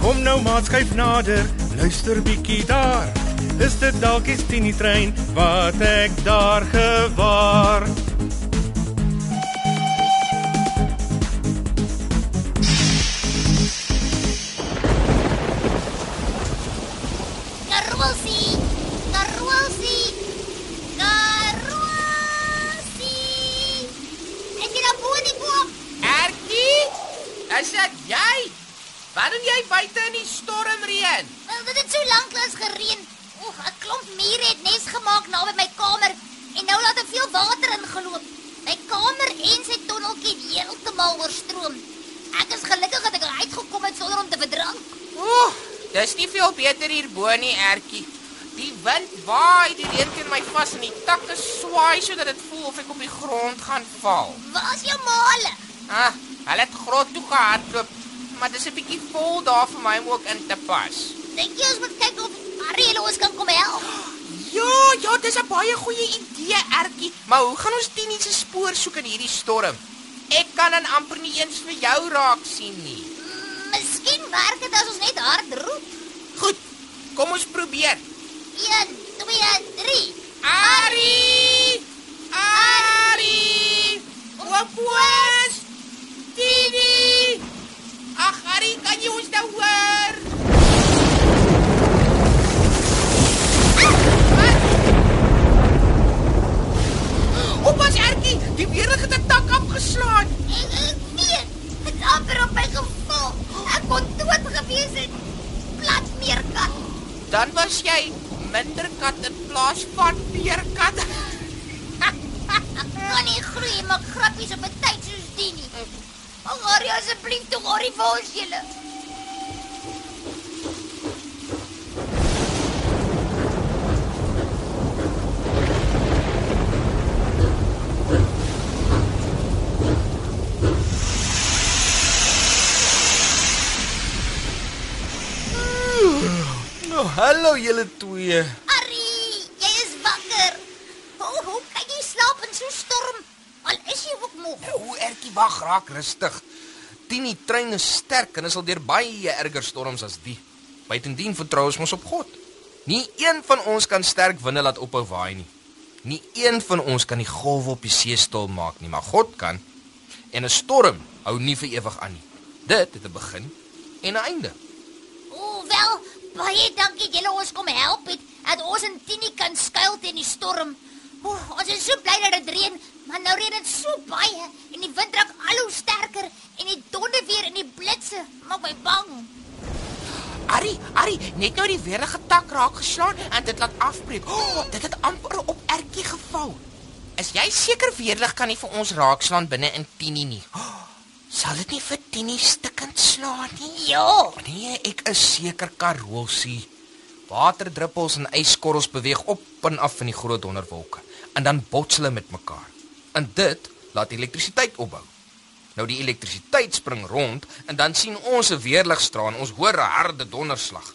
Kom nou maat skuif nader, luister bietjie daar. Is dit dalk die Tini trein wat ek daar gewaar? Ek is gelukkig dat ek uitgekom het sonder om te verdrink. Ooh, dis nie veel beter hier bo nie, Ertjie. Die wind waai die reën teen my vas en die takke swaai sodat dit voel of ek op die grond gaan val. Waar is jou male? Ah, hulle het grot toe gehardloop, maar dis 'n bietjie vol daar vir my om ook in te pas. Dink jy ons moet kyk of Ariel ons kan kom help? Ja, ja, dis 'n baie goeie idee, Ertjie. Maar hoe gaan ons Tini se spoor soek in hierdie storm? Kan dan amper nie eens vir jou raak sien nie. Miskien werk dit as ons net hard roep. Goed, kom ons probeer. 1 2 3. Ari! Ari! Oopos! Tini! Ag, Ari, kan jy ons nou hoor? Oppas Ertjie, die weerlig het 'n tak afgeslaan. Ek ek weet. Dit het amper op my geval. Ek kon dood gewees het. Plat meerkat. Dan was jy minder kat in plaas van meerkat. Kan nie groei maar grappies op 'n tyd soos die nie. Ag, Harry, asseblief toe Harry vir ons julle. Hallo julle twee. Harry, jy is wakker. Hoe hoe kan jy slaap in so 'n storm? Al is jy ook moeg. O, Ertjie, wag, raak rustig. Tini trein is sterk en is al deur baie erger storms as die. Buitendien vertrou ons mos op God. Nie een van ons kan sterk winde laat ophou waai nie. Nie een van ons kan die golwe op die see stil maak nie, maar God kan. En 'n storm hou nie vir ewig aan nie. Dit het 'n begin en 'n einde. O, wel, baie dankie dat julle ons kom help het. Dat ons in Tini kan skuil teen die storm. O, ons is so bly dat dit reën, maar nou reën dit so baie en die wind raak al hoe sterker en die donder weer en die blitse maak my bang. Ari, Ari, net nou die weerlige tak raak geslaan en dit laat afbreek. Oh, dit het amper op Ertjie geval. Is jy seker weerlig kan nie vir ons raakslaan binne in Tini nie? Oh, sal dit nie vir Tini stikkend slaan nie? Ja, Nee, ek is seker Karosie. Waterdruppels en yskorrels beweeg op en af in die groot donderwolke en dan bots hulle met mekaar. En dit laat elektrisiteit opbou. Nou die elektrisiteit spring rond en dan sien ons 'n weerligstraal ons hoor 'n harde donderslag.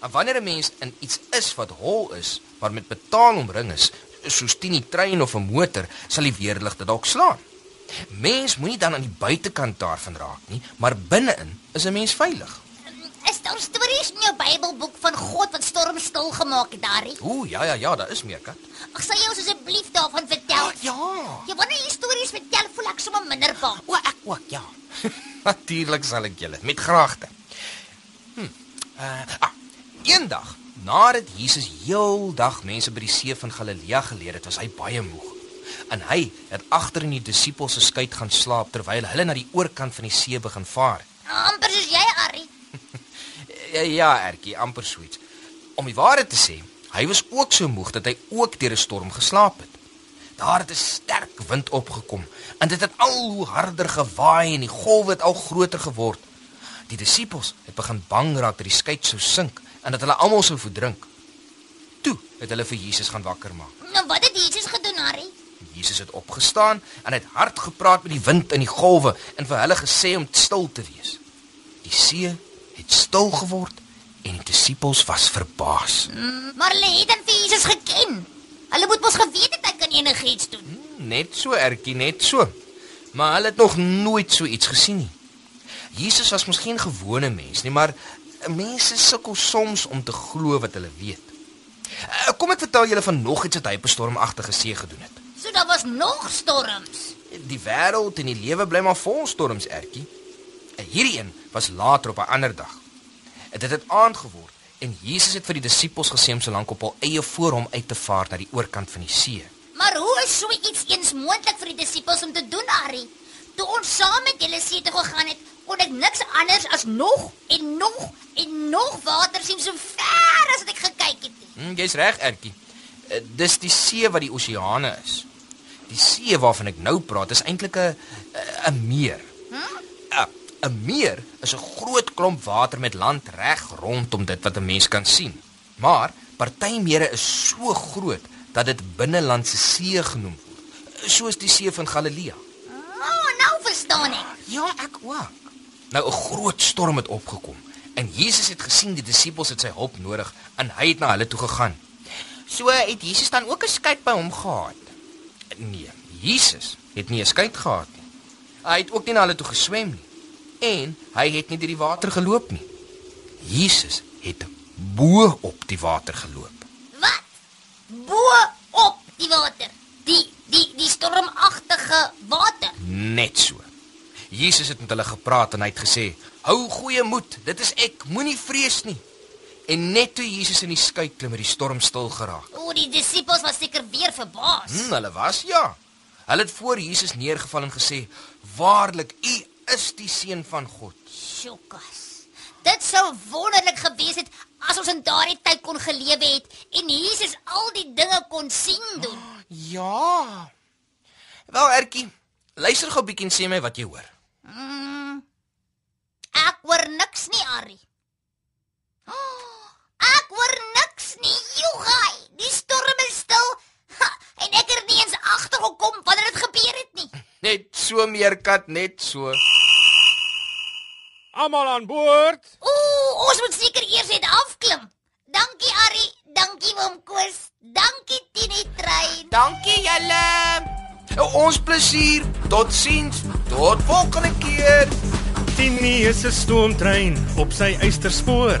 En wanneer 'n mens in iets is wat hol is, maar met metaal omring is, soos 'n trein of 'n motor, sal die weerlig dit dalk slaan. Mens moenie dan aan die buitekant daarvan raak nie, maar binne-in is 'n mens veilig. is daar stories in jou Bybelboek van God wat storms stil gemaak het, Harry? Ooh, ja ja ja, daar is meer kat. Ag, sal jy ons asseblief daarvan vertel? ja. Ja, wanneer jy stories vertel, voel ek sommer minder bang. O, ek ook, ja. Natuurlik sal ek julle met graagte. Hm. Uh, ah, eendag, nadat Jesus heeldag mense by die see van Galilea geleer het, was hy baie moeg. En hy het agter in die disippels se skuit gaan slaap terwyl hulle na die oorkant van die see begin vaar. Amper soos jy, Arrie. Ja, ja Ertjie, amper soets. Om die waarheid te sê, hy was ook so moeg dat hy ook deur 'n storm geslaap het. Daar het 'n sterk wind opgekom en dit het al hoe harder gewaai en die golwe het al groter geword. Die disippels het begin bang raak dat die skei sou sink en dat hulle almal sou verdrink. Toe het hulle vir Jesus gaan wakker maak. Nou wat het Jesus gedoen, Arrie? Jesus het opgestaan en het hard gepraat met die wind en die golwe en vir hulle gesê om stil te wees. Die see het stil geword en die disippels was verbaas. Maar hulle het dan vir Jesus geken. Hulle moet mos geweet het hy kan enigiets doen. Net so ertjie, net so. Maar hulle het nog nooit so iets gesien nie. Jesus was mos geen gewone mens nie, maar mense sukkel soms om te glo wat hulle weet. Eh, Kom ek vertel julle van nog iets wat hy op 'n stormagtige see gedoen het. So daar was nog storms. Die wêreld en die lewe bly maar vol storms, ertjie. En hierdie een was later op 'n ander dag. Dit het aand geword en Jesus het vir die disippels gesê om so lank op hul eie voor hom uit te vaar na die oorkant van die see. Maar hoe is so iets eens moontlik vir die disippels om te doen, Harry? Toe ons saam met julle see toe gegaan het, kon ek niks anders as nog en nog en nog water sien so ver as wat ek gekyk het. nie. Hm, jy's reg, Ertjie. Eh, Dis die see wat die oseane is. Die see waarvan ek nou praat is eintlik 'n 'n meer. Hm? 'n Meer is 'n groot klomp water met land reg rondom dit wat 'n mens kan sien. Maar party mere is so groot dat dit binnelandse see genoem word, soos die see van Galilea. Oh, nou verstaan ek. Ja, ek ook. Nou 'n groot storm het opgekom en Jesus het gesien die disippels het sy hulp nodig en hy het na hulle toe gegaan. So het Jesus dan ook 'n skei by hom gehad. Nee, Jesus het nie 'n skei gehad nie. Hy het ook nie na hulle toe geswem nie en hy het nie deur die water geloop nie. Jesus het bo op die water geloop. Wat? Bo op die water. Die die die stormagtige water. Net so. Jesus het met hulle gepraat en hy het gesê: "Hou goeie moed, dit is ek, moenie vrees nie." En net toe Jesus in die skei klim, het die storm stil geraak. O, die disippels was seker weer verbaas. Hm, hulle was ja. Hulle het voor Jesus neergeval en gesê: "Waarlik, U is die seun van God." Sjokas. Dit sou wonderlik gewees het as ons in daardie tyd kon gelewe het en Jesus al die dinge kon sien doen. Ja. Wel, Ertjie, luister gou bietjie en sê my wat jy hoor. Mm, ek hoor niks nie, Ari. Oh, ek hoor niks nie, Jogai. Die storm is stil. Ha, en ek het nie agtergekom wanneer dit gebeur het nie. Net so meerkat, net so. Almal aan boord. Ooh, ons moet seker eers net afklim. Dankie, Ari. Dankie, oom Koos. Dankie, Tini Trein. Dankie julle. Ons plesier. Totsiens. Tot volgende keer. Tini is 'n stoomtrein op sy eysterspoor.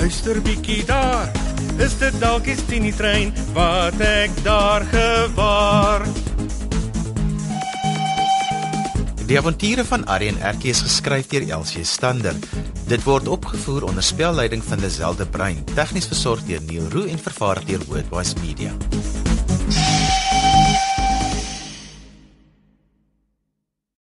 luister bietjie daar. Is dit dalk die Tini trein wat ek daar gewaar? Die avonture van en Erkie is geskryf deur Elsie Stander. Dit word opgevoer onder spelleiding van Lazelle de Bruin, tegnies versorg deur Neil Roo en vervaar deur Wordwise Media.